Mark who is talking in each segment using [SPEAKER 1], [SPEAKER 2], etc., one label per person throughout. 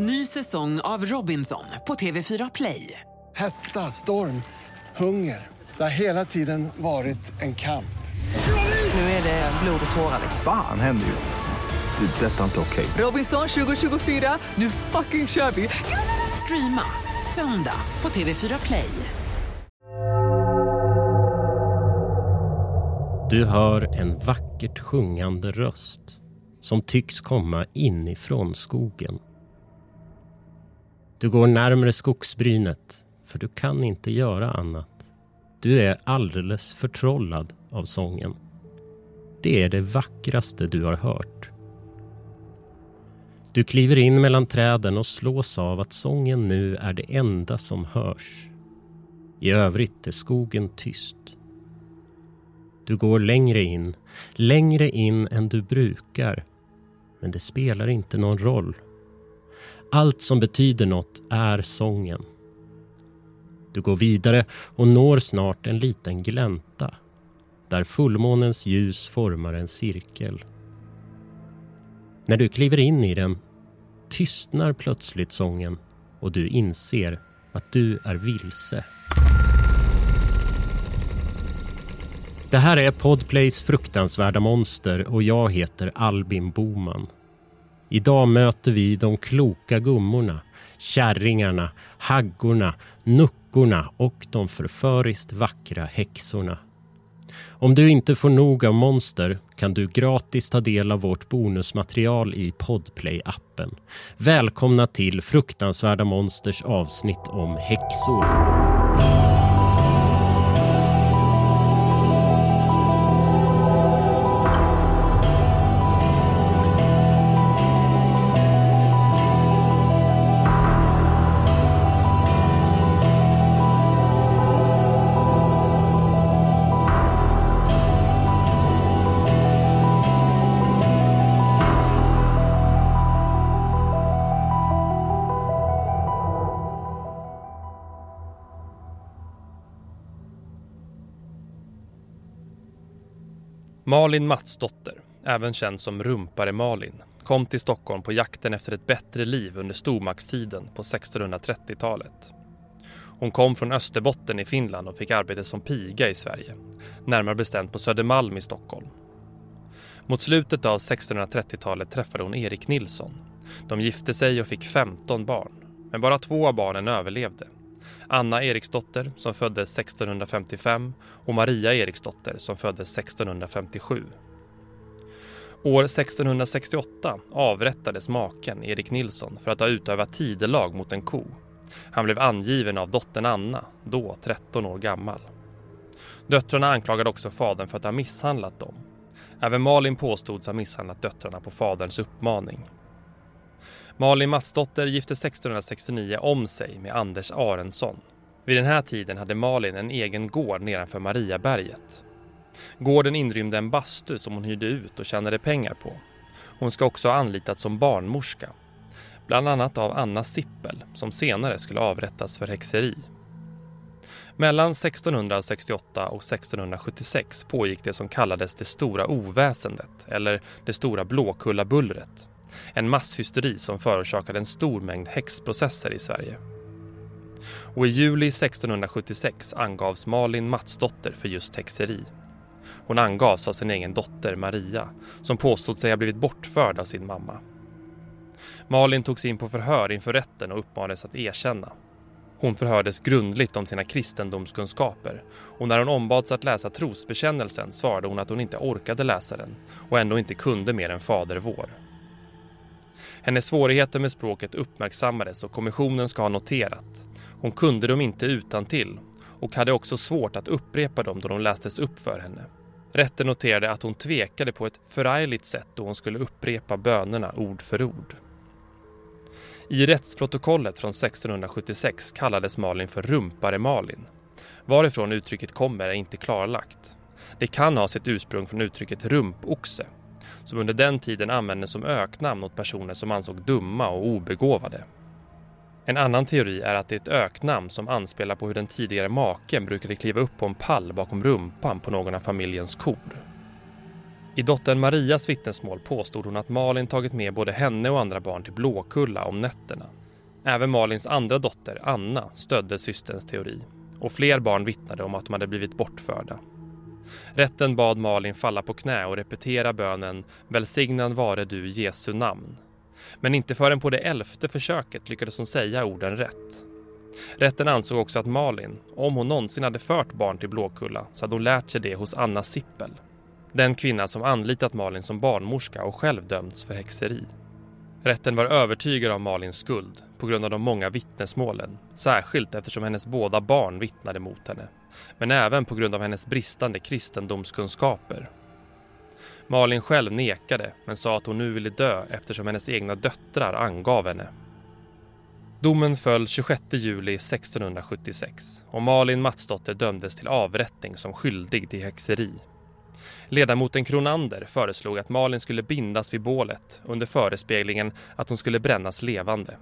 [SPEAKER 1] Ny säsong av Robinson på TV4 Play.
[SPEAKER 2] Hetta, storm, hunger. Det har hela tiden varit en kamp.
[SPEAKER 1] Nu är det blod och tårar.
[SPEAKER 3] Fan händer just nu. Det. är Detta är inte okej.
[SPEAKER 1] Robinson 2024, nu fucking kör vi! Streama söndag på TV4 Play.
[SPEAKER 4] Du hör en vackert sjungande röst som tycks komma inifrån skogen. Du går närmre skogsbrynet, för du kan inte göra annat. Du är alldeles förtrollad av sången. Det är det vackraste du har hört. Du kliver in mellan träden och slås av att sången nu är det enda som hörs. I övrigt är skogen tyst. Du går längre in, längre in än du brukar. Men det spelar inte någon roll. Allt som betyder något är sången. Du går vidare och når snart en liten glänta där fullmånens ljus formar en cirkel. När du kliver in i den tystnar plötsligt sången och du inser att du är vilse. Det här är Podplays fruktansvärda monster och jag heter Albin Boman. Idag möter vi de kloka gummorna, kärringarna, haggorna, nuckorna och de förföriskt vackra häxorna. Om du inte får nog av monster kan du gratis ta del av vårt bonusmaterial i Podplay-appen. Välkomna till Fruktansvärda Monsters avsnitt om häxor.
[SPEAKER 5] Malin Matsdotter, även känd som Rumpare Malin, kom till Stockholm på jakten efter ett bättre liv under stormaktstiden på 1630-talet. Hon kom från Österbotten i Finland och fick arbete som piga i Sverige, närmare bestämt på Södermalm i Stockholm. Mot slutet av 1630-talet träffade hon Erik Nilsson. De gifte sig och fick 15 barn, men bara två av barnen överlevde. Anna Eriksdotter som föddes 1655 och Maria Eriksdotter som föddes 1657. År 1668 avrättades maken Erik Nilsson för att ha utövat tidelag mot en ko. Han blev angiven av dottern Anna, då 13 år gammal. Döttrarna anklagade också fadern för att ha misshandlat dem. Även Malin påstods ha misshandlat döttrarna på faderns uppmaning. Malin Matsdotter gifte 1669 om sig med Anders Arensson. Vid den här tiden hade Malin en egen gård nedanför Mariaberget. Gården inrymde en bastu som hon hyrde ut och tjänade pengar på. Hon ska också ha anlitats som barnmorska. Bland annat av Anna Sippel som senare skulle avrättas för häxeri. Mellan 1668 och 1676 pågick det som kallades det stora oväsendet eller det stora Blåkullabullret. En masshysteri som förorsakade en stor mängd häxprocesser i Sverige. Och i juli 1676 angavs Malin Matsdotter för just häxeri. Hon angavs av sin egen dotter Maria som påstod sig ha blivit bortförd av sin mamma. Malin togs in på förhör inför rätten och uppmanades att erkänna. Hon förhördes grundligt om sina kristendomskunskaper och när hon ombads att läsa trosbekännelsen svarade hon att hon inte orkade läsa den och ändå inte kunde mer än Fader vår. Hennes svårigheter med språket uppmärksammades och kommissionen ska ha noterat. Hon kunde dem inte utan till och hade också svårt att upprepa dem då de lästes upp för henne. Rätten noterade att hon tvekade på ett förargligt sätt då hon skulle upprepa bönerna ord för ord. I rättsprotokollet från 1676 kallades Malin för Rumpare Malin. Varifrån uttrycket kommer är inte klarlagt. Det kan ha sitt ursprung från uttrycket rumpoxe som under den tiden användes som öknamn åt personer som ansåg dumma och obegåvade. En annan teori är att det är ett öknamn som anspelar på hur den tidigare maken brukade kliva upp på en pall bakom rumpan på någon av familjens kor. I dottern Marias vittnesmål påstod hon att Malin tagit med både henne och andra barn till Blåkulla om nätterna. Även Malins andra dotter, Anna, stödde systerns teori och fler barn vittnade om att de hade blivit bortförda. Rätten bad Malin falla på knä och repetera bönen Välsignad vare du Jesu namn. Men inte förrän på det elfte försöket lyckades hon säga orden rätt. Rätten ansåg också att Malin, om hon någonsin hade fört barn till Blåkulla, så hade hon lärt sig det hos Anna Sippel. Den kvinna som anlitat Malin som barnmorska och själv dömts för häxeri. Rätten var övertygad om Malins skuld på grund av de många vittnesmålen, särskilt eftersom hennes båda barn vittnade mot henne, men även på grund av hennes bristande kristendomskunskaper. Malin själv nekade, men sa att hon nu ville dö eftersom hennes egna döttrar angav henne. Domen föll 26 juli 1676 och Malin Matsdotter dömdes till avrättning som skyldig till häxeri. Ledamoten Kronander föreslog att Malin skulle bindas vid bålet under förespeglingen att hon skulle brännas levande.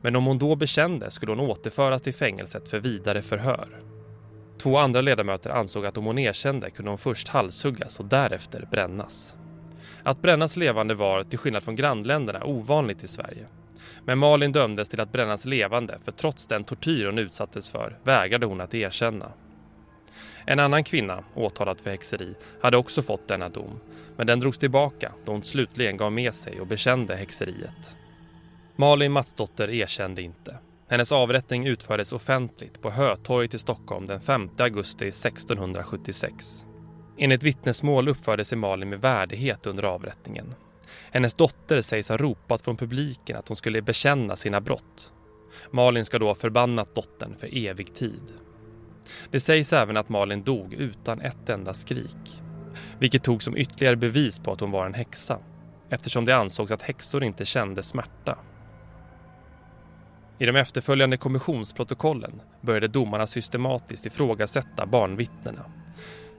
[SPEAKER 5] Men om hon då bekände skulle hon återföras till fängelset för vidare förhör. Två andra ledamöter ansåg att om hon erkände kunde hon först halshuggas och därefter brännas. Att brännas levande var, till skillnad från grannländerna, ovanligt i Sverige. Men Malin dömdes till att brännas levande för trots den tortyr hon utsattes för vägrade hon att erkänna. En annan kvinna, åtalad för häxeri, hade också fått denna dom men den drogs tillbaka då hon slutligen gav med sig och bekände häxeriet. Malin Matsdotter erkände inte. Hennes avrättning utfördes offentligt på Hötorget i Stockholm den 5 augusti 1676. Enligt vittnesmål uppförde sig Malin med värdighet under avrättningen. Hennes dotter sägs ha ropat från publiken att hon skulle bekänna sina brott. Malin ska då ha förbannat dottern för evig tid. Det sägs även att Malin dog utan ett enda skrik. Vilket tog som ytterligare bevis på att hon var en häxa. Eftersom det ansågs att häxor inte kände smärta. I de efterföljande kommissionsprotokollen började domarna systematiskt ifrågasätta barnvittnena.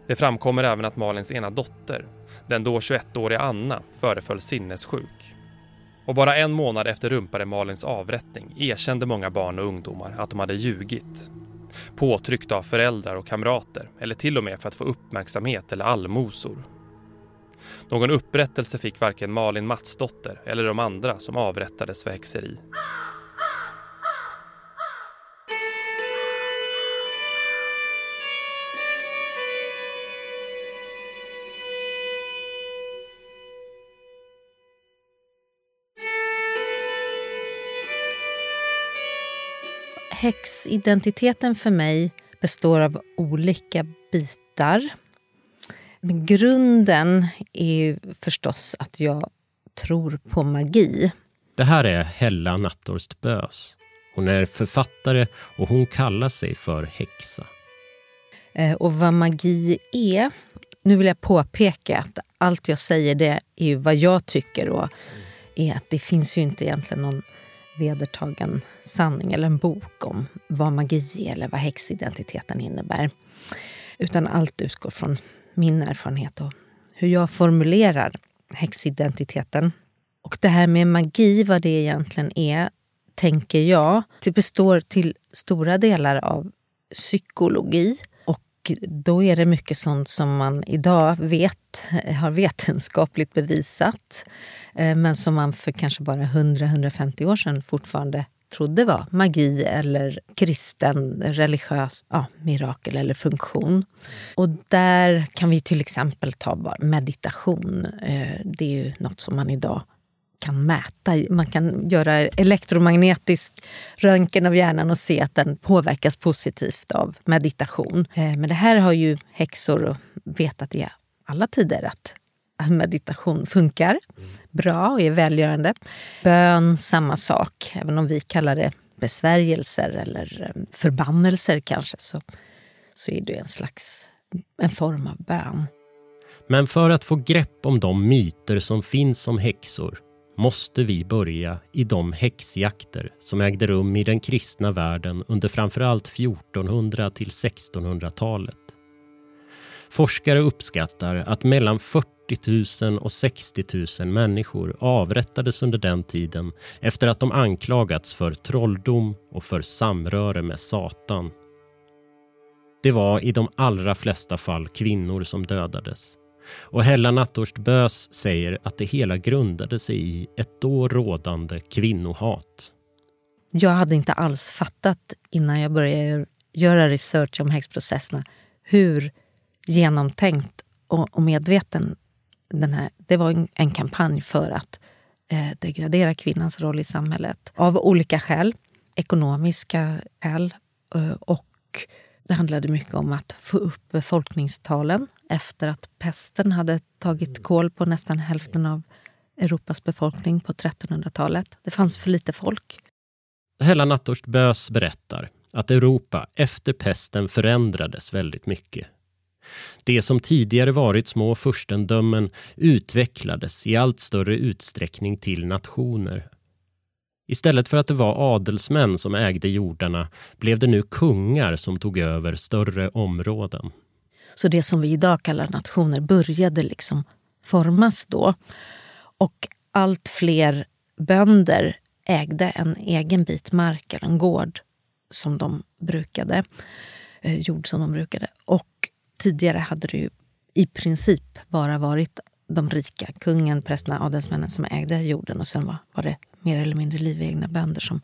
[SPEAKER 5] Det framkommer även att Malins ena dotter, den då 21-åriga Anna, föreföll sinnessjuk. Och bara en månad efter rumpare Malins avrättning erkände många barn och ungdomar att de hade ljugit. Påtryckta av föräldrar och kamrater eller till och med för att få uppmärksamhet eller allmosor. Någon upprättelse fick varken Malin Matsdotter eller de andra som avrättades för häxeri.
[SPEAKER 6] Häxidentiteten för mig består av olika bitar. Men grunden är förstås att jag tror på magi.
[SPEAKER 4] Det här är Hella Natthorst Bös. Hon är författare och hon kallar sig för häxa.
[SPEAKER 6] Eh, och vad magi är... Nu vill jag påpeka att allt jag säger det är vad jag tycker och är att det finns ju inte egentligen någon vedertagen sanning eller en bok om vad magi är eller vad häxidentiteten innebär. Utan allt utgår från min erfarenhet och hur jag formulerar häxidentiteten. Och det här med magi, vad det egentligen är, tänker jag, det består till stora delar av psykologi. Och då är det mycket sånt som man idag vet, har vetenskapligt bevisat eh, men som man för kanske bara 100-150 år sedan fortfarande trodde var magi eller kristen, religiös ja, mirakel eller funktion. Och där kan vi till exempel ta meditation. Eh, det är ju något som man idag kan mäta. Man kan göra elektromagnetisk röntgen av hjärnan och se att den påverkas positivt av meditation. Eh, men det här har ju häxor vetat i alla tider att meditation funkar bra och är välgörande. Bön, samma sak. Även om vi kallar det besvärjelser eller eh, förbannelser kanske så, så är det en slags en form av bön.
[SPEAKER 4] Men för att få grepp om de myter som finns om häxor måste vi börja i de häxjakter som ägde rum i den kristna världen under framförallt 1400 till 1600-talet. Forskare uppskattar att mellan 40 000 och 60 000 människor avrättades under den tiden efter att de anklagats för trolldom och för samröre med Satan. Det var i de allra flesta fall kvinnor som dödades. Och Hella Natthorst Bös säger att det hela grundade sig i ett då rådande kvinnohat.
[SPEAKER 6] Jag hade inte alls fattat innan jag började göra research om häxprocesserna hur genomtänkt och, och medveten den här... Det var en, en kampanj för att eh, degradera kvinnans roll i samhället av olika skäl. Ekonomiska skäl eh, och det handlade mycket om att få upp befolkningstalen efter att pesten hade tagit koll på nästan hälften av Europas befolkning på 1300-talet. Det fanns för lite folk.
[SPEAKER 4] Hella Natthorst Bös berättar att Europa efter pesten förändrades väldigt mycket. Det som tidigare varit små furstendömen utvecklades i allt större utsträckning till nationer. Istället för att det var adelsmän som ägde jordarna blev det nu kungar som tog över större områden.
[SPEAKER 6] Så det som vi idag kallar nationer började liksom formas då. Och allt fler bönder ägde en egen bit mark eller en gård som de brukade, eh, jord som de brukade. Och tidigare hade det ju i princip bara varit de rika, kungen, prästerna, adelsmännen som ägde jorden och sen var, var det mer eller mindre livegna bönder som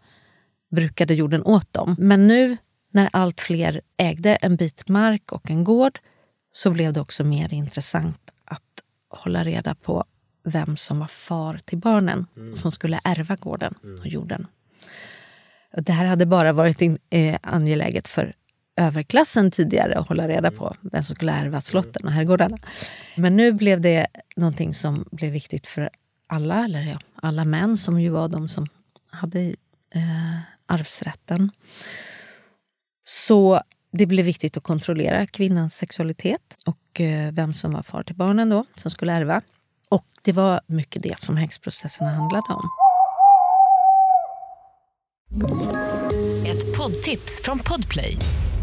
[SPEAKER 6] brukade jorden åt dem. Men nu när allt fler ägde en bit mark och en gård så blev det också mer intressant att hålla reda på vem som var far till barnen mm. som skulle ärva gården och jorden. Det här hade bara varit in, eh, angeläget för överklassen tidigare att hålla reda på vem som skulle ärva slotten och herrgårdarna. Men nu blev det någonting som blev viktigt för alla, eller ja, alla män som ju var de som hade eh, arvsrätten. Så det blev viktigt att kontrollera kvinnans sexualitet och eh, vem som var far till barnen då, som skulle ärva. Och det var mycket det som häxprocesserna handlade om.
[SPEAKER 7] Ett poddtips från Podplay.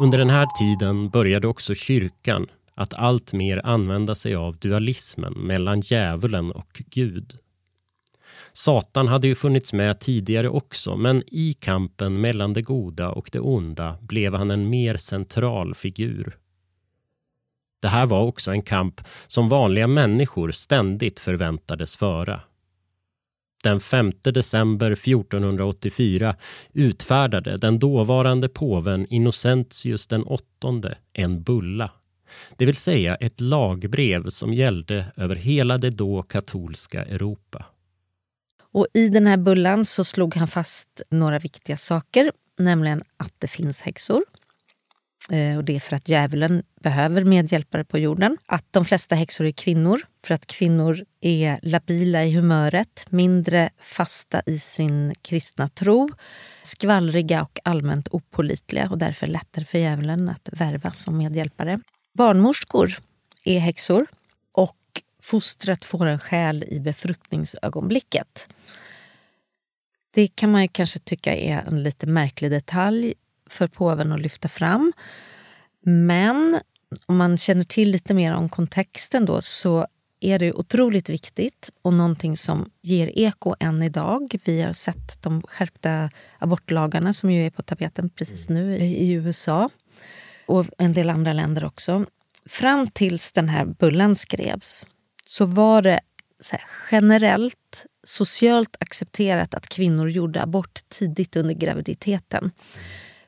[SPEAKER 4] Under den här tiden började också kyrkan att alltmer använda sig av dualismen mellan djävulen och Gud. Satan hade ju funnits med tidigare också men i kampen mellan det goda och det onda blev han en mer central figur. Det här var också en kamp som vanliga människor ständigt förväntades föra. Den 5 december 1484 utfärdade den dåvarande påven Innocentius den åttonde en bulla. Det vill säga ett lagbrev som gällde över hela det då katolska Europa.
[SPEAKER 6] Och I den här bullan så slog han fast några viktiga saker. Nämligen att det finns häxor. Eh, och Det är för att djävulen behöver medhjälpare på jorden. Att de flesta häxor är kvinnor, för att kvinnor är labila i humöret mindre fasta i sin kristna tro skvallriga och allmänt opolitliga och därför lättare för djävulen att värva som medhjälpare. Barnmorskor är häxor och fostret får en själ i befruktningsögonblicket. Det kan man kanske tycka är en lite märklig detalj för påven att lyfta fram. Men om man känner till lite mer om kontexten då så är det otroligt viktigt och någonting som ger eko än idag. Vi har sett de skärpta abortlagarna som ju är på tapeten precis nu i USA och en del andra länder också. Fram tills den här bullen skrevs så var det så generellt socialt accepterat att kvinnor gjorde abort tidigt under graviditeten.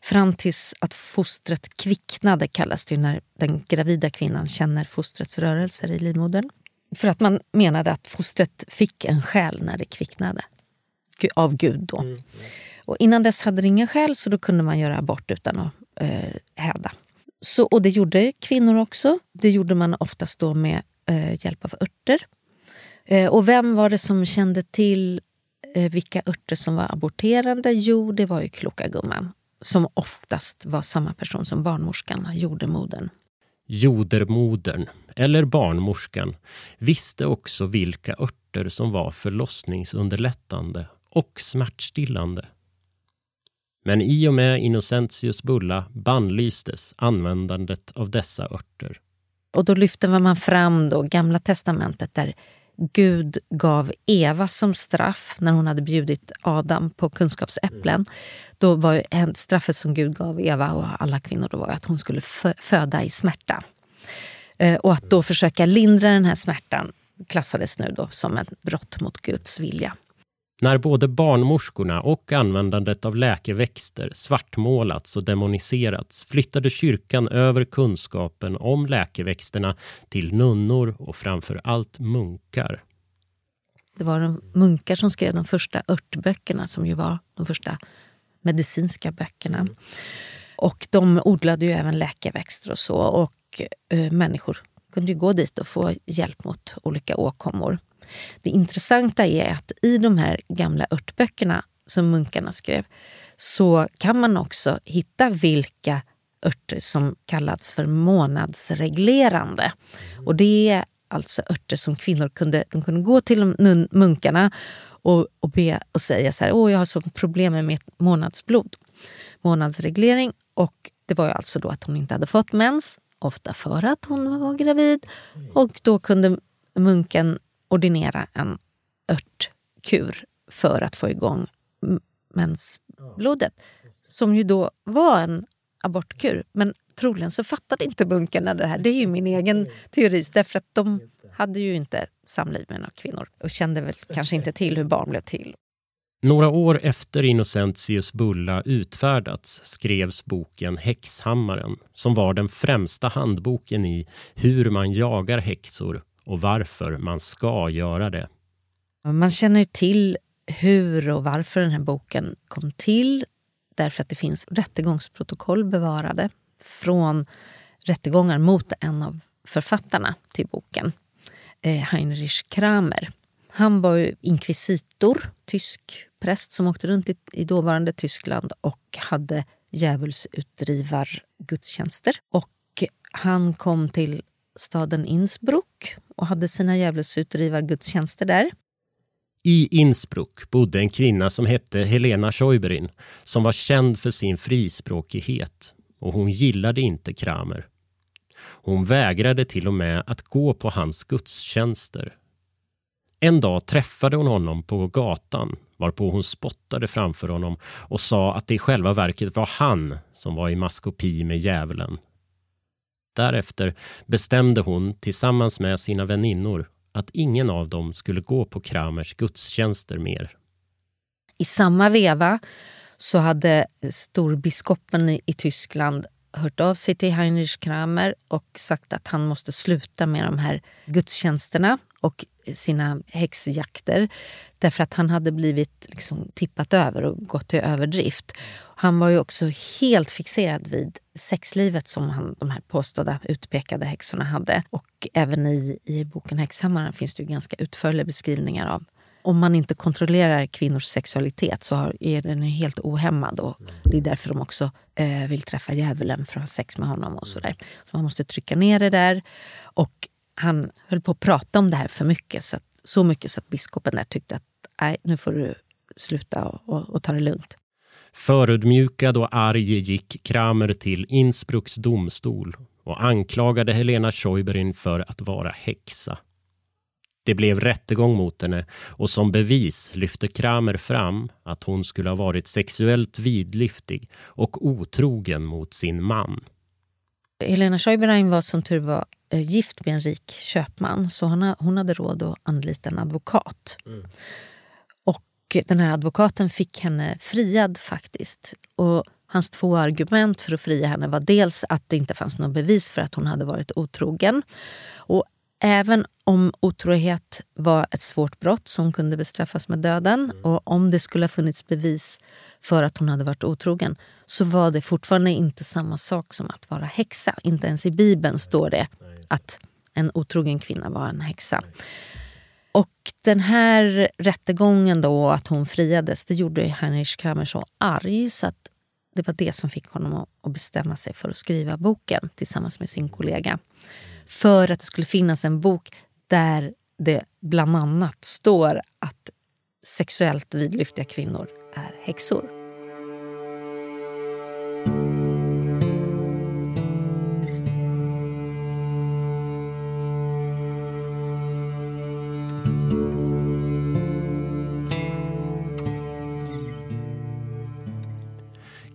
[SPEAKER 6] Fram tills att fostret kvicknade kallas det när den gravida kvinnan känner fostrets rörelser i livmodern. För att man menade att fostret fick en själ när det kvicknade. Av Gud då. Mm. Och innan dess hade det ingen själ så då kunde man göra abort utan att eh, häda. Så, och det gjorde kvinnor också. Det gjorde man oftast då med eh, hjälp av örter. Eh, och vem var det som kände till eh, vilka örter som var aborterande? Jo, det var ju kloka gumman som oftast var samma person som barnmorskan, jordemodern.
[SPEAKER 4] Jodermodern, eller barnmorskan, visste också vilka örter som var förlossningsunderlättande och smärtstillande. Men i och med Innocentius bulla bannlystes användandet av dessa örter.
[SPEAKER 6] Och då lyfter man fram då Gamla testamentet där Gud gav Eva som straff när hon hade bjudit Adam på kunskapsäpplen. Då var en straffet som Gud gav Eva och alla kvinnor då var att hon skulle föda i smärta. Eh, och att då försöka lindra den här smärtan klassades nu då som ett brott mot Guds vilja.
[SPEAKER 4] När både barnmorskorna och användandet av läkeväxter svartmålats och demoniserats flyttade kyrkan över kunskapen om läkeväxterna till nunnor och framför allt munkar.
[SPEAKER 6] Det var de munkar som skrev de första örtböckerna som ju var de första medicinska böckerna. Och de odlade ju även läkeväxter och så och eh, människor kunde ju gå dit och få hjälp mot olika åkommor. Det intressanta är att i de här gamla örtböckerna som munkarna skrev så kan man också hitta vilka örter som kallats för månadsreglerande. Och det är alltså örter som kvinnor kunde, de kunde gå till munkarna och, och be och säga så här, åh jag har så problem med mitt månadsblod. Månadsreglering och det var ju alltså då att hon inte hade fått mens, ofta för att hon var gravid. Och då kunde munken ordinera en örtkur för att få igång mensblodet. Som ju då var en abortkur. Men troligen så fattade inte munkarna det här. Det är ju min egen teori. Därför att de hade ju inte samliv med några kvinnor och kände väl kanske inte till hur barn blev till.
[SPEAKER 4] Några år efter Innocentius bulla utfärdats skrevs boken Häxhammaren som var den främsta handboken i hur man jagar häxor och varför man ska göra det.
[SPEAKER 6] Man känner till hur och varför den här boken kom till därför att det finns rättegångsprotokoll bevarade från rättegångar mot en av författarna till boken, Eh, Heinrich Kramer. Han var ju inkvisitor, tysk präst som åkte runt i, i dåvarande Tyskland och hade djävulsutdrivargudstjänster. Och han kom till staden Innsbruck och hade sina djävulsutdrivargudstjänster där.
[SPEAKER 4] I Innsbruck bodde en kvinna som hette Helena Schäuberin som var känd för sin frispråkighet och hon gillade inte Kramer. Hon vägrade till och med att gå på hans gudstjänster. En dag träffade hon honom på gatan varpå hon spottade framför honom och sa att det i själva verket var han som var i maskopi med djävulen. Därefter bestämde hon tillsammans med sina väninnor att ingen av dem skulle gå på Kramers gudstjänster mer.
[SPEAKER 6] I samma veva så hade storbiskopen i Tyskland hört av sig till Heinrich Kramer och sagt att han måste sluta med de här gudstjänsterna och sina häxjakter därför att han hade blivit liksom tippat över och gått till överdrift. Han var ju också helt fixerad vid sexlivet som han, de här påstådda utpekade häxorna hade. Och även i, i boken Häxhammaren finns det ju ganska utförliga beskrivningar av om man inte kontrollerar kvinnors sexualitet så är den helt ohämmad. Och det är därför de också eh, vill träffa djävulen för att ha sex med honom. och sådär. Så man måste trycka ner det där. Och han höll på att prata om det här för mycket. Så, att, så mycket så att biskopen där tyckte att nej, nu får du sluta och, och, och ta det lugnt.
[SPEAKER 4] Förödmjukad och arg gick Kramer till Innsbrucks domstol och anklagade Helena Scheuberin för att vara häxa. Det blev rättegång mot henne och som bevis lyfte Kramer fram att hon skulle ha varit sexuellt vidlyftig och otrogen mot sin man.
[SPEAKER 6] Helena Scheuberin var som tur var eh, gift med en rik köpman så hon, hade råd att anlita en advokat. Mm. Och den här advokaten fick henne friad faktiskt. Och Hans två argument för att fria henne var dels att det inte fanns något bevis för att hon hade varit otrogen. Och även om otrohet var ett svårt brott som kunde bestraffas med döden och om det skulle ha funnits bevis för att hon hade varit otrogen så var det fortfarande inte samma sak som att vara häxa. Inte ens i Bibeln står det att en otrogen kvinna var en häxa. Och den här rättegången då, att hon friades, det gjorde Heinrich Kramer så arg så att det var det som fick honom att bestämma sig för att skriva boken tillsammans med sin kollega. För att det skulle finnas en bok där det bland annat står att sexuellt vidlyftiga kvinnor är häxor.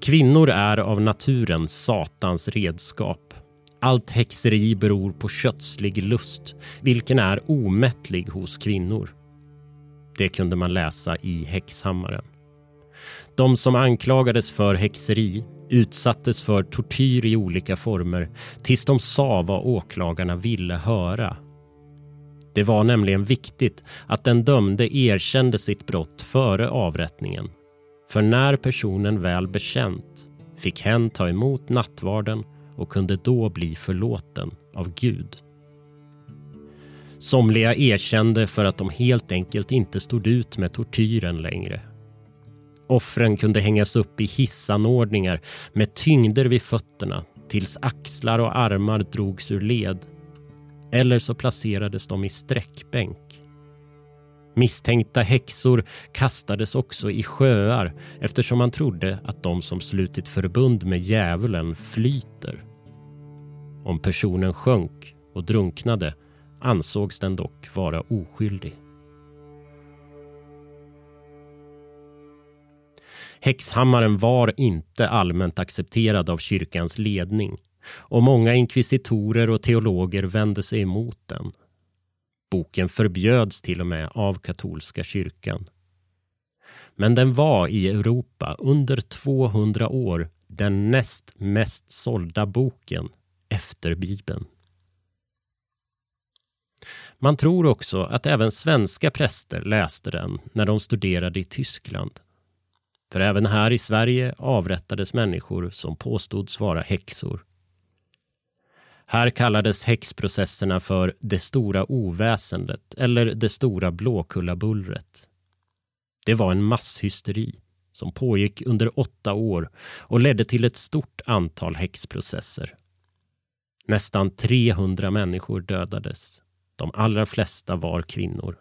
[SPEAKER 4] Kvinnor är av naturen Satans redskap. Allt häxeri beror på kötslig lust, vilken är omättlig hos kvinnor. Det kunde man läsa i Häxhammaren. De som anklagades för häxeri utsattes för tortyr i olika former tills de sa vad åklagarna ville höra. Det var nämligen viktigt att den dömde erkände sitt brott före avrättningen för när personen väl bekänt fick hen ta emot nattvarden och kunde då bli förlåten av Gud. Somliga erkände för att de helt enkelt inte stod ut med tortyren längre. Offren kunde hängas upp i hissanordningar med tyngder vid fötterna tills axlar och armar drogs ur led. Eller så placerades de i sträckbänk Misstänkta häxor kastades också i sjöar eftersom man trodde att de som slutit förbund med djävulen flyter. Om personen sjönk och drunknade ansågs den dock vara oskyldig. Häxhammaren var inte allmänt accepterad av kyrkans ledning och många inkvisitorer och teologer vände sig emot den. Boken förbjöds till och med av katolska kyrkan. Men den var i Europa under 200 år den näst mest sålda boken efter Bibeln. Man tror också att även svenska präster läste den när de studerade i Tyskland. För även här i Sverige avrättades människor som påstods vara häxor. Här kallades häxprocesserna för det stora oväsendet eller det stora Blåkullabullret. Det var en masshysteri som pågick under åtta år och ledde till ett stort antal häxprocesser. Nästan 300 människor dödades. De allra flesta var kvinnor.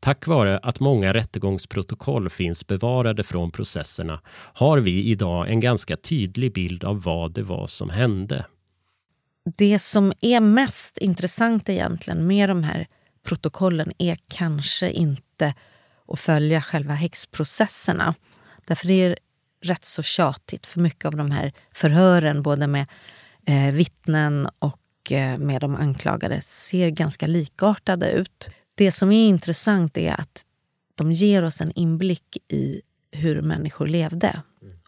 [SPEAKER 4] Tack vare att många rättegångsprotokoll finns bevarade från processerna har vi idag en ganska tydlig bild av vad det var som hände.
[SPEAKER 6] Det som är mest intressant egentligen med de här protokollen är kanske inte att följa själva häxprocesserna. Därför det är rätt så tjatigt för mycket av de här förhören både med eh, vittnen och eh, med de anklagade ser ganska likartade ut. Det som är intressant är att de ger oss en inblick i hur människor levde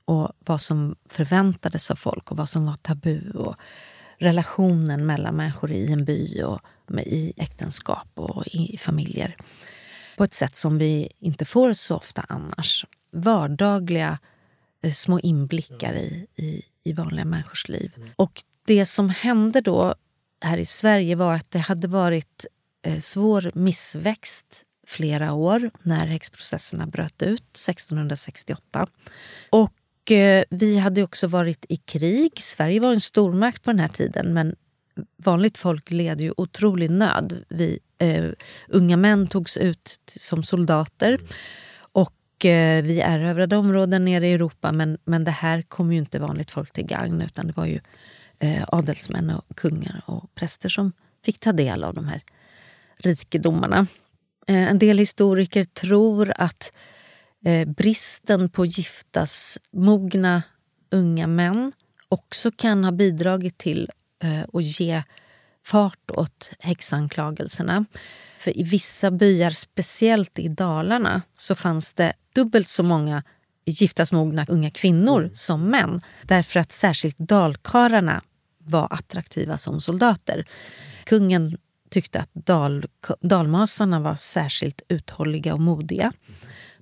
[SPEAKER 6] och vad som förväntades av folk och vad som var tabu och relationen mellan människor i en by och i äktenskap och i familjer på ett sätt som vi inte får så ofta annars. Vardagliga eh, små inblickar i, i, i vanliga människors liv. Och det som hände då här i Sverige var att det hade varit Eh, svår missväxt flera år när häxprocesserna bröt ut 1668. Och eh, vi hade också varit i krig. Sverige var en stormakt på den här tiden men vanligt folk led ju otrolig nöd. Vi, uh, unga män togs ut som soldater. Och vi erövrade områden nere i Europa men, men det här kom ju inte vanligt folk till gagn utan det var ju eh, adelsmän och kungar och präster som fick ta del av de här rikedomarna. Eh, en del historiker tror att eh, bristen på giftasmogna unga män också kan ha bidragit till eh, att ge fart åt häxanklagelserna. För i vissa byar, speciellt i Dalarna, så fanns det dubbelt så många giftasmogna unga kvinnor mm. som män. Därför att särskilt dalkarlarna var attraktiva som soldater. Kungen tyckte att dal, dalmasarna var särskilt uthålliga och modiga.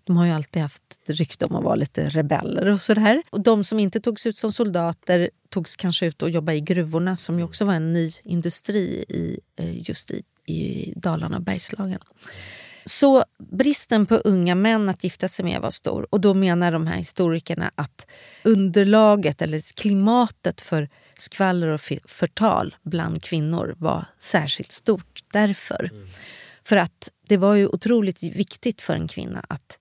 [SPEAKER 6] De har ju alltid haft rykte om att vara lite rebeller och sådär. Och de som inte togs ut som soldater togs kanske ut och jobbade i gruvorna som ju också var en ny industri i, eh, just i, i Dalarna och Bergslagen. Så bristen på unga män att gifta sig med var stor. Och då menar de här historikerna att underlaget eller klimatet för skvaller och förtal bland kvinnor var särskilt stort därför. Mm. För att det var ju otroligt viktigt för en kvinna att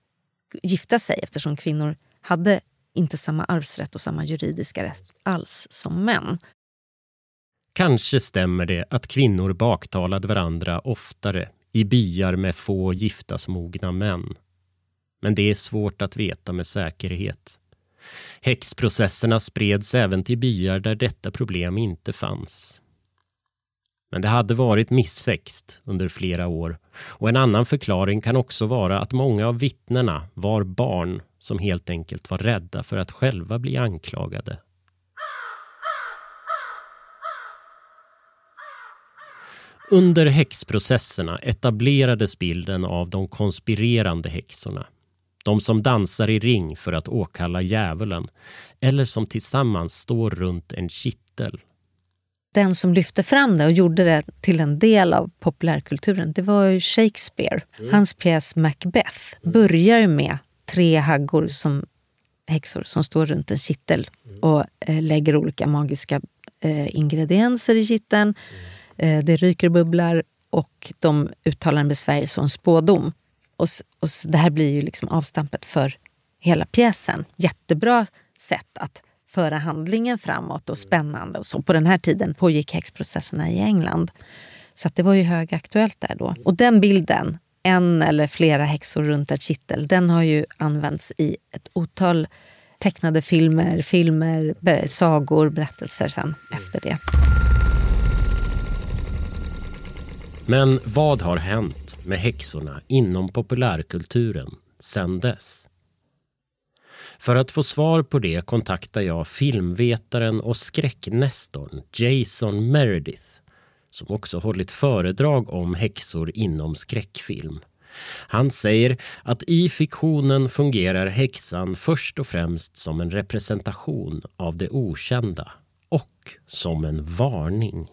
[SPEAKER 6] gifta sig eftersom kvinnor hade inte samma arvsrätt och samma juridiska rätt alls som män.
[SPEAKER 4] Kanske stämmer det att kvinnor baktalade varandra oftare i byar med få giftasmogna män. Men det är svårt att veta med säkerhet. Häxprocesserna spreds även till byar där detta problem inte fanns. Men det hade varit missväxt under flera år och en annan förklaring kan också vara att många av vittnena var barn som helt enkelt var rädda för att själva bli anklagade. Under häxprocesserna etablerades bilden av de konspirerande häxorna. De som dansar i ring för att åkalla djävulen eller som tillsammans står runt en kittel.
[SPEAKER 6] Den som lyfte fram det och gjorde det till en del av populärkulturen det var Shakespeare. Mm. Hans pjäs Macbeth börjar med tre haggor som häxor som står runt en kittel mm. och eh, lägger olika magiska eh, ingredienser i kitteln. Eh, Eh, det ryker och bubblar och de uttalar en besvärjelse och en spådom. Och, och det här blir ju liksom avstampet för hela pjäsen. Jättebra sätt att föra handlingen framåt och spännande. Och så. På den här tiden pågick häxprocesserna i England. Så det var ju högaktuellt där då. Och den bilden, en eller flera häxor runt ett kittel, den har ju använts i ett otal tecknade filmer, filmer, sagor, berättelser sen efter det.
[SPEAKER 4] Men vad har hänt med häxorna inom populärkulturen sedan dess? För att få svar på det kontaktar jag filmvetaren och skräcknestorn Jason Meredith som också hållit föredrag om häxor inom skräckfilm. Han säger att i fiktionen fungerar häxan först och främst som en representation av det okända och som en varning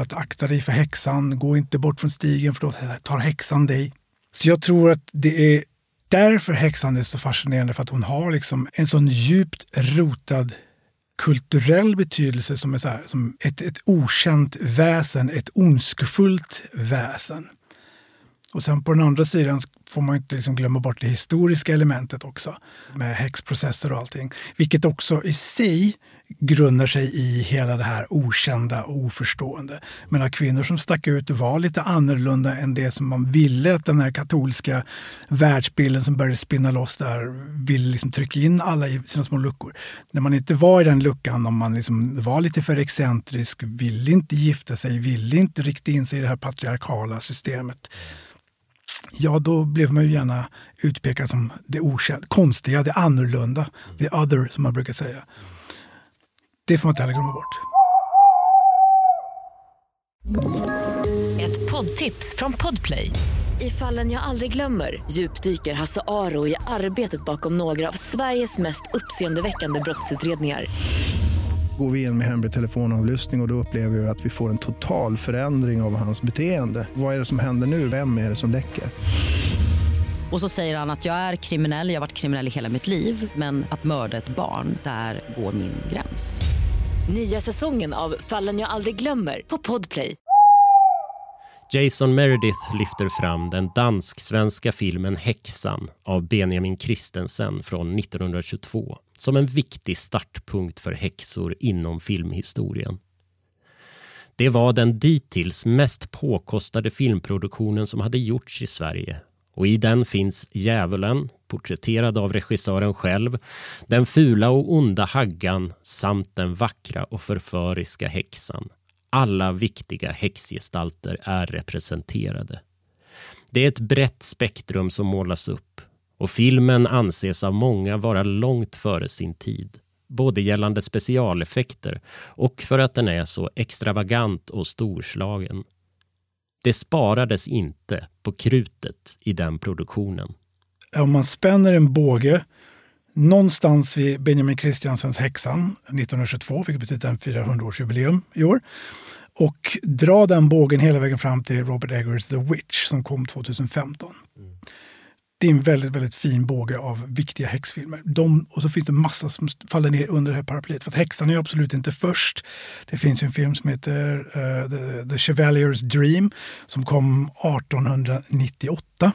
[SPEAKER 8] att akta dig för häxan, gå inte bort från stigen för då tar häxan dig. Så jag tror att det är därför häxan är så fascinerande, för att hon har liksom en sån djupt rotad kulturell betydelse som, är så här, som ett, ett okänt väsen, ett ondskefullt väsen. Och sen på den andra sidan får man inte liksom glömma bort det historiska elementet också med häxprocesser och allting. Vilket också i sig grundar sig i hela det här okända och oförstående. Men att kvinnor som stack ut var lite annorlunda än det som man ville att den här katolska världsbilden som började spinna loss där ville liksom trycka in alla i sina små luckor. När man inte var i den luckan, om man liksom var lite för excentrisk, ville inte gifta sig, ville inte rikta in sig i det här patriarkala systemet ja då blev man ju gärna utpekad som det okända, konstiga, det annorlunda, the other som man brukar säga. Det får man inte heller glömma bort.
[SPEAKER 7] Ett poddtips från Podplay. I fallen jag aldrig glömmer djupdyker Hasse Aro i arbetet bakom några av Sveriges mest uppseendeväckande brottsutredningar
[SPEAKER 9] går vi in med hemlig telefonavlyssning och, och då upplever vi att vi får en total förändring av hans beteende. Vad är det som händer nu? Vem är det som läcker?
[SPEAKER 10] Och så säger han att jag är kriminell, jag har varit kriminell i hela mitt liv men att mörda ett barn, där går min gräns.
[SPEAKER 7] Nya säsongen av Fallen jag aldrig glömmer på Podplay.
[SPEAKER 4] Jason Meredith lyfter fram den dansk-svenska filmen Häxan av Benjamin Christensen från 1922 som en viktig startpunkt för häxor inom filmhistorien. Det var den dittills mest påkostade filmproduktionen som hade gjorts i Sverige och i den finns djävulen, porträtterad av regissören själv, den fula och onda haggan samt den vackra och förföriska häxan. Alla viktiga häxgestalter är representerade. Det är ett brett spektrum som målas upp och filmen anses av många vara långt före sin tid. Både gällande specialeffekter och för att den är så extravagant och storslagen. Det sparades inte på krutet i den produktionen.
[SPEAKER 8] Om man spänner en båge någonstans vid Benjamin Christiansens Häxan 1922, vilket betyder en 400-årsjubileum i år. och dra den bågen hela vägen fram till Robert Eggers The Witch som kom 2015. Det är en väldigt, väldigt fin båge av viktiga häxfilmer. De, och så finns det massa som faller ner under det här paraplyet. För att häxan är absolut inte först. Det finns en film som heter uh, The, The Chevalier's Dream som kom 1898.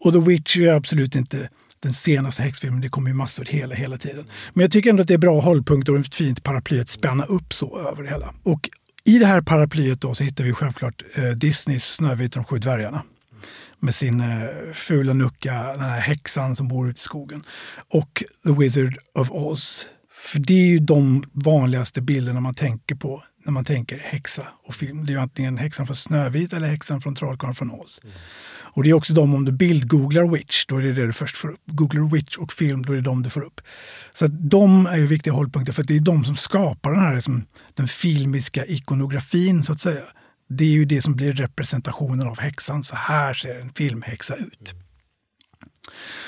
[SPEAKER 8] Och The Witch är absolut inte den senaste häxfilmen. Det kommer ju massor hela, hela tiden. Men jag tycker ändå att det är bra hållpunkter och ett fint paraply att spänna upp så över det hela. Och i det här paraplyet då så hittar vi självklart eh, Disneys Snövit och de sju dvärgarna med sin eh, fula nucka, den här häxan som bor ute i skogen. Och The Wizard of Oz. För det är ju de vanligaste bilderna man tänker på när man tänker häxa och film. Det är ju antingen häxan från Snövit eller häxan från Trollkarlen från Oz. Mm. Och det är också de, om du bildgooglar Witch, då är det det du först får upp. Googlar Witch och film, då är det de du får upp. Så att de är ju viktiga hållpunkter för det är de som skapar den här liksom, den filmiska ikonografin så att säga. Det är ju det som blir representationen av häxan. Så här ser en filmhäxa ut.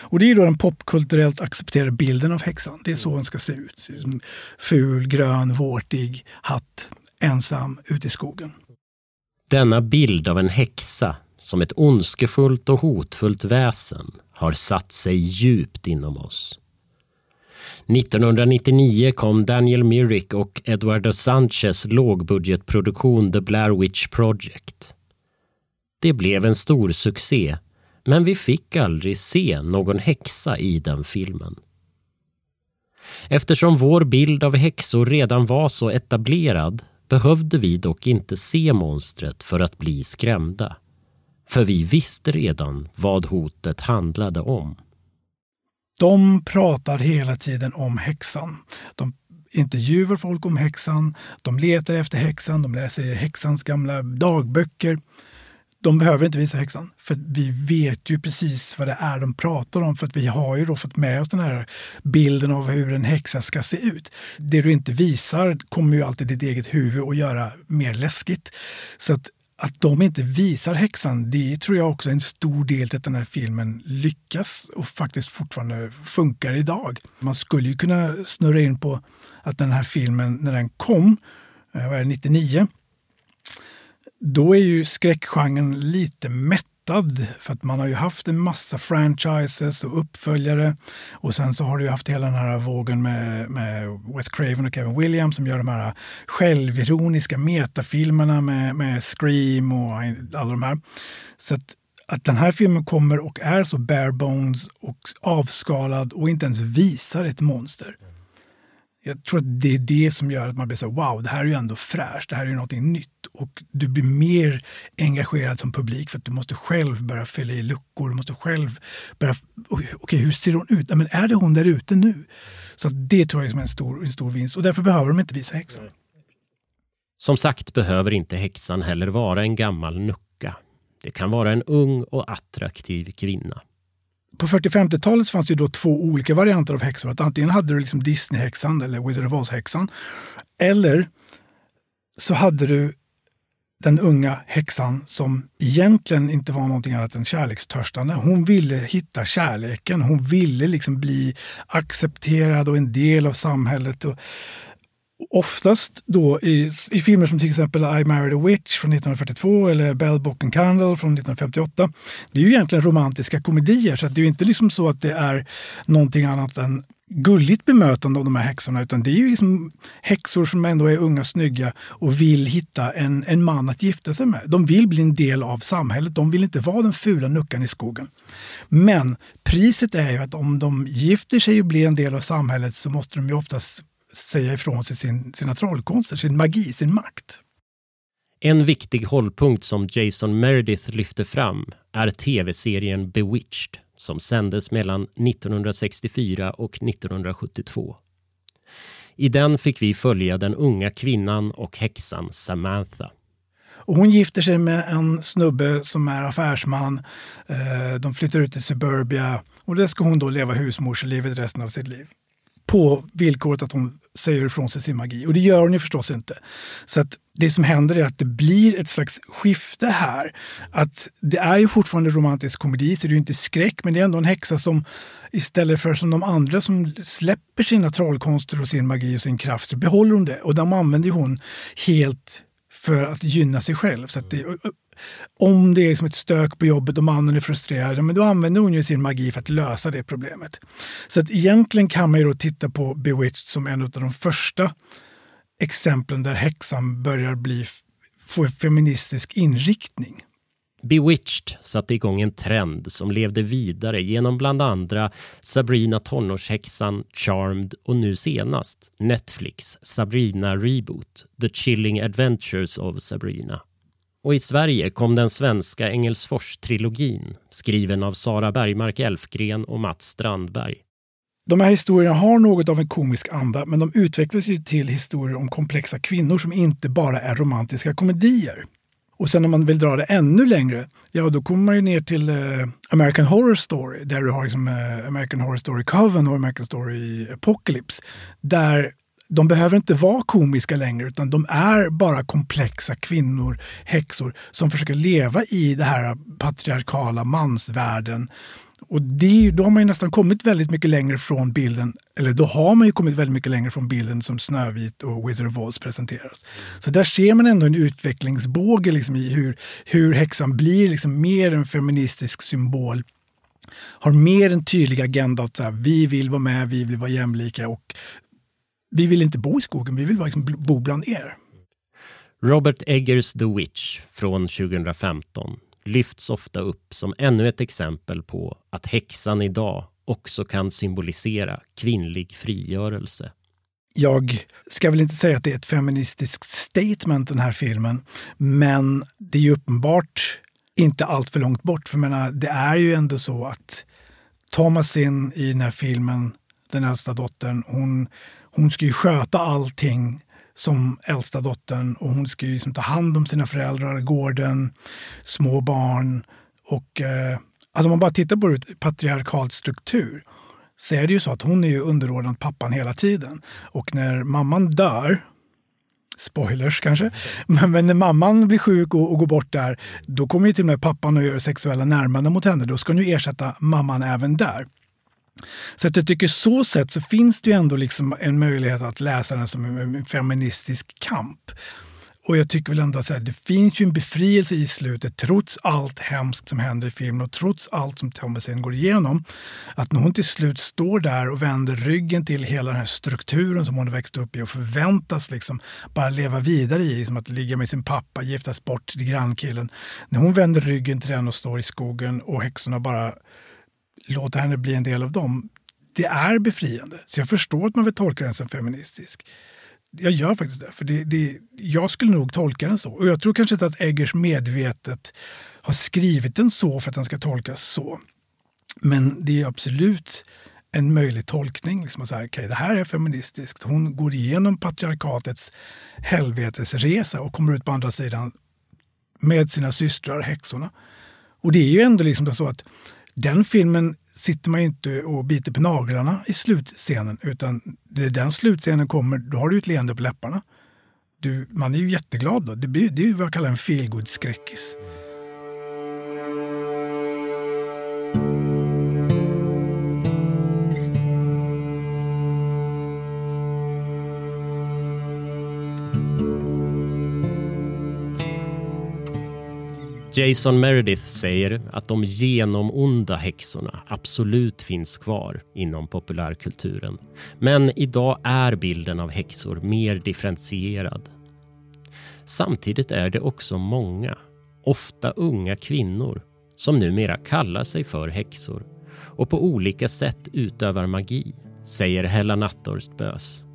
[SPEAKER 8] Och det är då den popkulturellt accepterade bilden av häxan. Det är så hon ska se ut. Ful, grön, vårtig, hatt, ensam, ute i skogen.
[SPEAKER 4] Denna bild av en häxa som ett ondskefullt och hotfullt väsen har satt sig djupt inom oss. 1999 kom Daniel Myrick och Eduardo Sanchez lågbudgetproduktion The Blair Witch Project. Det blev en stor succé, men vi fick aldrig se någon häxa i den filmen. Eftersom vår bild av häxor redan var så etablerad behövde vi dock inte se monstret för att bli skrämda. För vi visste redan vad hotet handlade om.
[SPEAKER 8] De pratar hela tiden om häxan. De intervjuar folk om häxan, de letar efter häxan, de läser häxans gamla dagböcker. De behöver inte visa häxan, för vi vet ju precis vad det är de pratar om. För att vi har ju då fått med oss den här bilden av hur en häxa ska se ut. Det du inte visar kommer ju alltid ditt eget huvud att göra mer läskigt. Så att att de inte visar häxan, det tror jag också är en stor del till att den här filmen lyckas och faktiskt fortfarande funkar idag. Man skulle ju kunna snurra in på att den här filmen, när den kom, var vad är det, 99, då är ju skräckgenren lite mätt hotad för att man har ju haft en massa franchises och uppföljare. Och sen så har du ju haft hela den här vågen med, med Wes Craven och Kevin Williams som gör de här självironiska metafilmerna med, med Scream och alla de här. Så att, att den här filmen kommer och är så bare bones och avskalad och inte ens visar ett monster. Jag tror att det är det som gör att man blir så wow, det här är ju ändå fräscht, det här är ju någonting nytt. Och du blir mer engagerad som publik för att du måste själv börja fylla i luckor. Du måste själv börja, okej okay, hur ser hon ut? Men är det hon där ute nu? Så det tror jag är en stor, en stor vinst och därför behöver de inte visa häxan.
[SPEAKER 4] Som sagt behöver inte häxan heller vara en gammal nucka. Det kan vara en ung och attraktiv kvinna
[SPEAKER 8] på 40-50-talet fanns det då två olika varianter av häxor. Att antingen hade du liksom Disney-häxan eller Wizard of Oz-häxan. Eller så hade du den unga häxan som egentligen inte var någonting annat än kärlekstörstande. Hon ville hitta kärleken. Hon ville liksom bli accepterad och en del av samhället. Och oftast då i, i filmer som till exempel I married a witch från 1942 eller Bell Book and Candle från 1958. Det är ju egentligen romantiska komedier så det är ju inte liksom så att det är någonting annat än gulligt bemötande av de här häxorna utan det är ju liksom häxor som ändå är unga, snygga och vill hitta en, en man att gifta sig med. De vill bli en del av samhället. De vill inte vara den fula nuckan i skogen. Men priset är ju att om de gifter sig och blir en del av samhället så måste de ju oftast säga ifrån sig sin, sina trollkonster, sin magi, sin makt.
[SPEAKER 4] En viktig hållpunkt som Jason Meredith lyfter fram är tv-serien Bewitched som sändes mellan 1964 och 1972. I den fick vi följa den unga kvinnan och häxan Samantha.
[SPEAKER 8] Och hon gifter sig med en snubbe som är affärsman. Eh, de flyttar ut till suburbia och där ska hon då leva husmorslivet resten av sitt liv på villkoret att hon säger ifrån sig sin magi. Och det gör hon ju förstås inte. Så att det som händer är att det blir ett slags skifte här. Att det är ju fortfarande romantisk komedi, så det är ju inte skräck, men det är ändå en häxa som istället för som de andra som släpper sina trollkonster och sin magi och sin kraft, så behåller hon det. Och de använder hon helt för att gynna sig själv. Så det, om det är liksom ett stök på jobbet och mannen är frustrerad, men då använder hon ju sin magi för att lösa det problemet. Så att egentligen kan man ju då titta på Bewitched som en av de första exemplen där häxan börjar bli, få en feministisk inriktning.
[SPEAKER 4] Bewitched satte igång en trend som levde vidare genom bland andra Sabrina tonårshäxan, Charmed och nu senast Netflix Sabrina Reboot, The Chilling Adventures of Sabrina. Och i Sverige kom den svenska Engelsfors-trilogin skriven av Sara Bergmark Elfgren och Mats Strandberg.
[SPEAKER 8] De här historierna har något av en komisk anda men de utvecklas ju till historier om komplexa kvinnor som inte bara är romantiska komedier. Och sen om man vill dra det ännu längre, ja då kommer man ju ner till eh, American Horror Story där du har liksom, eh, American Horror Story Coven och American Story Apocalypse. Där de behöver inte vara komiska längre utan de är bara komplexa kvinnor, häxor som försöker leva i den här patriarkala mansvärlden. Och det, då har man ju nästan kommit väldigt mycket längre från bilden, eller då har man ju kommit väldigt mycket längre från bilden som Snövit och Wizard of Oz presenteras. Så där ser man ändå en utvecklingsbåge liksom i hur, hur häxan blir liksom mer en feministisk symbol har mer en tydlig agenda att så här, vi vill vara med, vi vill vara jämlika och vi vill inte bo i skogen, vi vill liksom bo bland er.
[SPEAKER 4] Robert Eggers The Witch från 2015 lyfts ofta upp som ännu ett exempel på att häxan idag också kan symbolisera kvinnlig frigörelse.
[SPEAKER 8] Jag ska väl inte säga att det är ett feministiskt statement den här filmen, men det är ju uppenbart inte allt för långt bort. För menar, det är ju ändå så att Thomasin i den här filmen, den äldsta dottern, hon, hon ska ju sköta allting som äldsta dottern och hon ska ju liksom ta hand om sina föräldrar, gården, små barn. Och, eh, alltså om man bara tittar på det patriarkalt struktur så är det ju så att hon är ju underordnad pappan hela tiden. Och när mamman dör, spoilers kanske, men, men när mamman blir sjuk och, och, går bort där, då kommer ju till och med pappan att göra sexuella närmanden mot henne. Då ska hon ju ersätta mamman även där. Så att jag tycker så sett så finns det ju ändå liksom en möjlighet att läsa den som en feministisk kamp. Och jag tycker väl ändå att det finns ju en befrielse i slutet trots allt hemskt som händer i filmen och trots allt som Thomasin går igenom. Att när hon till slut står där och vänder ryggen till hela den här strukturen som hon har växt upp i och förväntas liksom bara leva vidare i, som att ligga med sin pappa, giftas bort till grannkillen. När hon vänder ryggen till den och står i skogen och häxorna bara låta henne bli en del av dem, det är befriande. Så jag förstår att man vill tolka den som feministisk. Jag gör faktiskt det. För det, det, jag skulle nog tolka den så. Och jag tror kanske inte att Eggers medvetet har skrivit den så för att den ska tolkas så. Men det är absolut en möjlig tolkning. Liksom att säga, okay, det här är feministiskt. Hon går igenom patriarkatets helvetesresa och kommer ut på andra sidan med sina systrar, häxorna. Och det är ju ändå liksom så att den filmen sitter man ju inte och biter på naglarna i slutscenen utan när den slutscenen kommer, då har du ett leende på läpparna. Du, man är ju jätteglad då. Det, blir, det är vad jag kallar en feelgood-skräckis.
[SPEAKER 4] Jason Meredith säger att de genomonda häxorna absolut finns kvar inom populärkulturen. Men idag är bilden av häxor mer differentierad. Samtidigt är det också många, ofta unga kvinnor som numera kallar sig för häxor och på olika sätt utövar magi, säger Hella Natthorst Bös.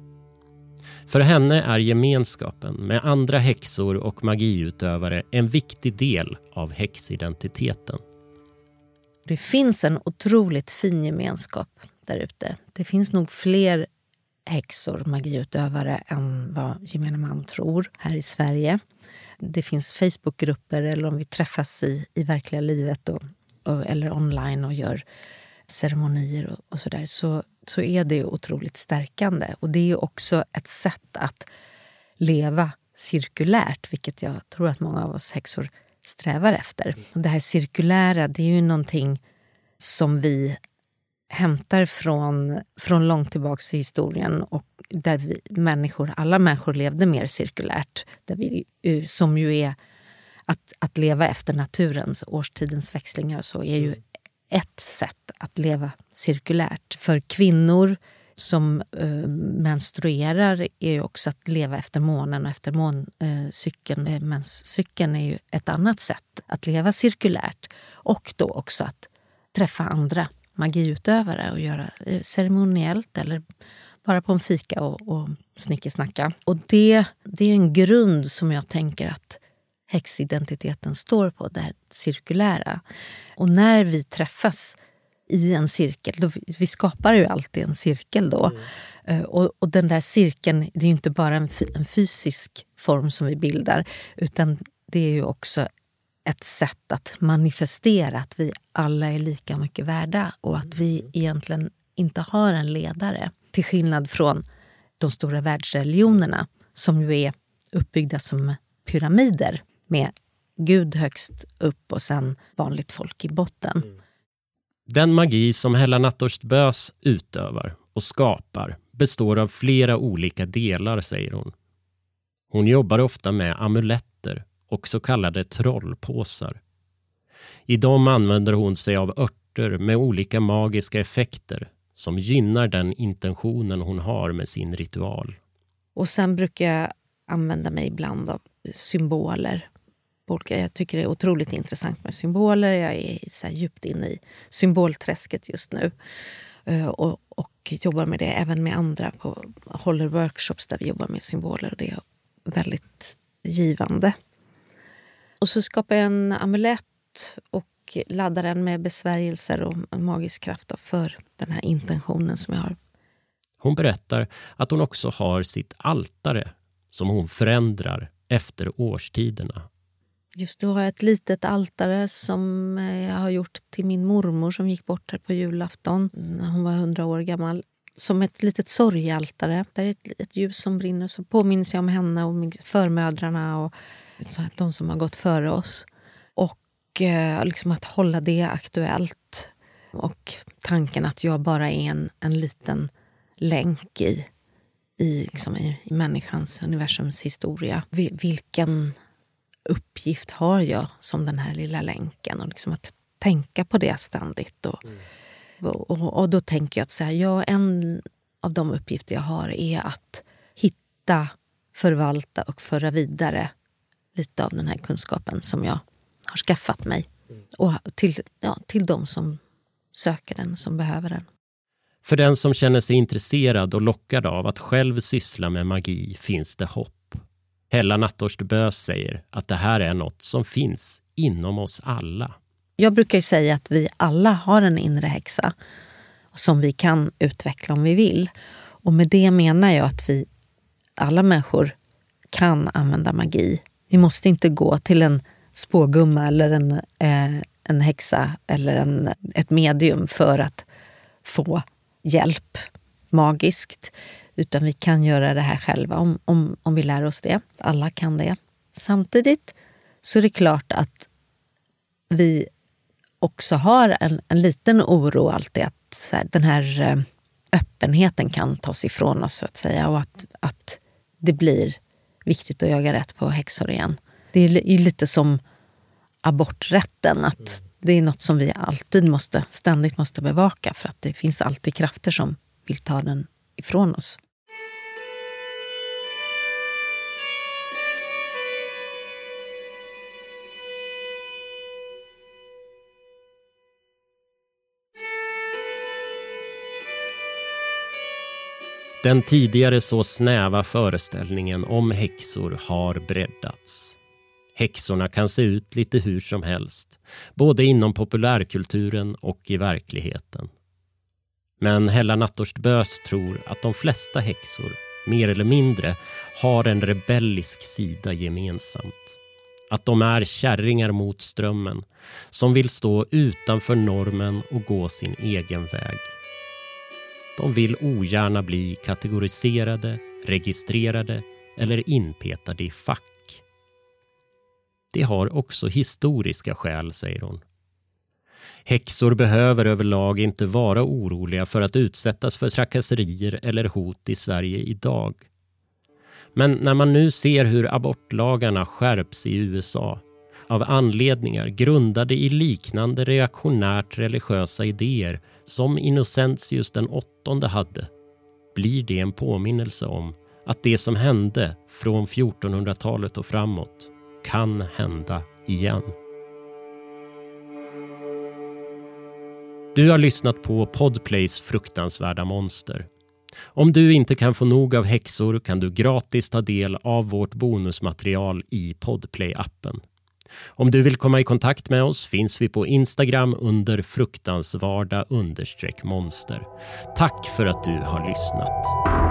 [SPEAKER 4] För henne är gemenskapen med andra häxor och magiutövare en viktig del av häxidentiteten.
[SPEAKER 6] Det finns en otroligt fin gemenskap där ute. Det finns nog fler häxor, magiutövare, än vad gemene man tror här i Sverige. Det finns Facebookgrupper eller om vi träffas i, i verkliga livet och, och eller online och gör ceremonier och, och sådär så, så är det otroligt stärkande. Och det är också ett sätt att leva cirkulärt, vilket jag tror att många av oss häxor strävar efter. Och det här cirkulära, det är ju någonting som vi hämtar från, från långt tillbaka i historien och där vi människor, alla människor levde mer cirkulärt. Där vi, som ju är att, att leva efter naturens, årstidens växlingar så är ju ett sätt att leva cirkulärt. För kvinnor som eh, menstruerar är ju också att leva efter månen och efter måncykeln. Eh, menscykeln är ju ett annat sätt att leva cirkulärt. Och då också att träffa andra magiutövare och göra eh, ceremoniellt eller bara på en fika och, och snickesnacka. Och det, det är en grund som jag tänker att häxidentiteten står på, det här cirkulära. Och när vi träffas i en cirkel, då, vi skapar ju alltid en cirkel då. Mm. Och, och, den där cirkeln, det är ju inte bara en, en fysisk form som vi bildar utan det är ju också ett sätt att manifestera att vi alla är lika mycket värda och att vi mm. egentligen inte har en ledare. Till skillnad från de stora världsreligionerna som ju är uppbyggda som pyramider med Gud högst upp och sen vanligt folk i botten. Mm.
[SPEAKER 4] Den magi som Hella Natthorst Bös utövar och skapar består av flera olika delar, säger hon. Hon jobbar ofta med amuletter och så kallade trollpåsar. I dem använder hon sig av örter med olika magiska effekter som gynnar den intentionen hon har med sin ritual.
[SPEAKER 6] Och sen brukar jag använda mig ibland av symboler jag tycker det är otroligt intressant med symboler. Jag är så djupt inne i symbolträsket just nu. Eh, och, och jobbar med det även med andra. På, håller workshops där vi jobbar med symboler. Och det är väldigt givande. Och så skapar jag en amulett och laddar den med besvärjelser och magisk kraft för den här intentionen som jag har.
[SPEAKER 4] Hon berättar att hon också har sitt altare som hon förändrar efter årstiderna.
[SPEAKER 6] Just nu har jag ett litet altare som eh, jag har gjort till min mormor som gick bort här på julafton när hon var hundra år gammal. Som ett litet sorgaltare. Där är ett, ett ljus som brinner så påminns jag om henne och förmödrarna och de som har gått före oss. Och eh, liksom att hålla det aktuellt. Och tanken att jag bara är en, en liten länk i, i, liksom i, i människans, universums historia. Vilken uppgift har jag som den här lilla länken? Och liksom att tänka på det ständigt. Och, mm. och, och, då tänker jag att så här, ja, en av de uppgifter jag har är att hitta, förvalta och föra vidare lite av den här kunskapen som jag har skaffat mig. Mm. Och till, ja, till de som söker den, som behöver den.
[SPEAKER 4] För den som känner sig intresserad och lockad av att själv syssla med magi finns det hopp. Hella Natthorst Bös säger att det här är något som finns inom oss alla.
[SPEAKER 6] Jag brukar säga att vi alla har en inre häxa som vi kan utveckla om vi vill. Och med det menar jag att vi alla människor kan använda magi. Vi måste inte gå till en spågumma eller en, eh, en häxa eller en, ett medium för att få hjälp magiskt. Utan vi kan göra det här själva om, om, om vi lär oss det. Alla kan det. Samtidigt så är det klart att vi också har en, en liten oro alltid att här, den här eh, öppenheten kan tas ifrån oss så att säga och att, att det blir viktigt att jaga rätt på häxor igen. Det är lite som aborträtten. att Det är något som vi alltid måste, ständigt måste bevaka för att det finns alltid krafter som vill ta den ifrån oss.
[SPEAKER 4] Den tidigare så snäva föreställningen om häxor har breddats. Häxorna kan se ut lite hur som helst, både inom populärkulturen och i verkligheten. Men Hella Nattorst Bös tror att de flesta häxor, mer eller mindre, har en rebellisk sida gemensamt. Att de är kärringar mot strömmen som vill stå utanför normen och gå sin egen väg. De vill ogärna bli kategoriserade, registrerade eller inpetade i fack. Det har också historiska skäl, säger hon. Häxor behöver överlag inte vara oroliga för att utsättas för trakasserier eller hot i Sverige idag. Men när man nu ser hur abortlagarna skärps i USA av anledningar grundade i liknande reaktionärt religiösa idéer som Innocentius den åttonde hade blir det en påminnelse om att det som hände från 1400-talet och framåt kan hända igen. Du har lyssnat på Podplays fruktansvärda monster. Om du inte kan få nog av häxor kan du gratis ta del av vårt bonusmaterial i Podplay-appen. Om du vill komma i kontakt med oss finns vi på Instagram under fruktansvarda monster. Tack för att du har lyssnat.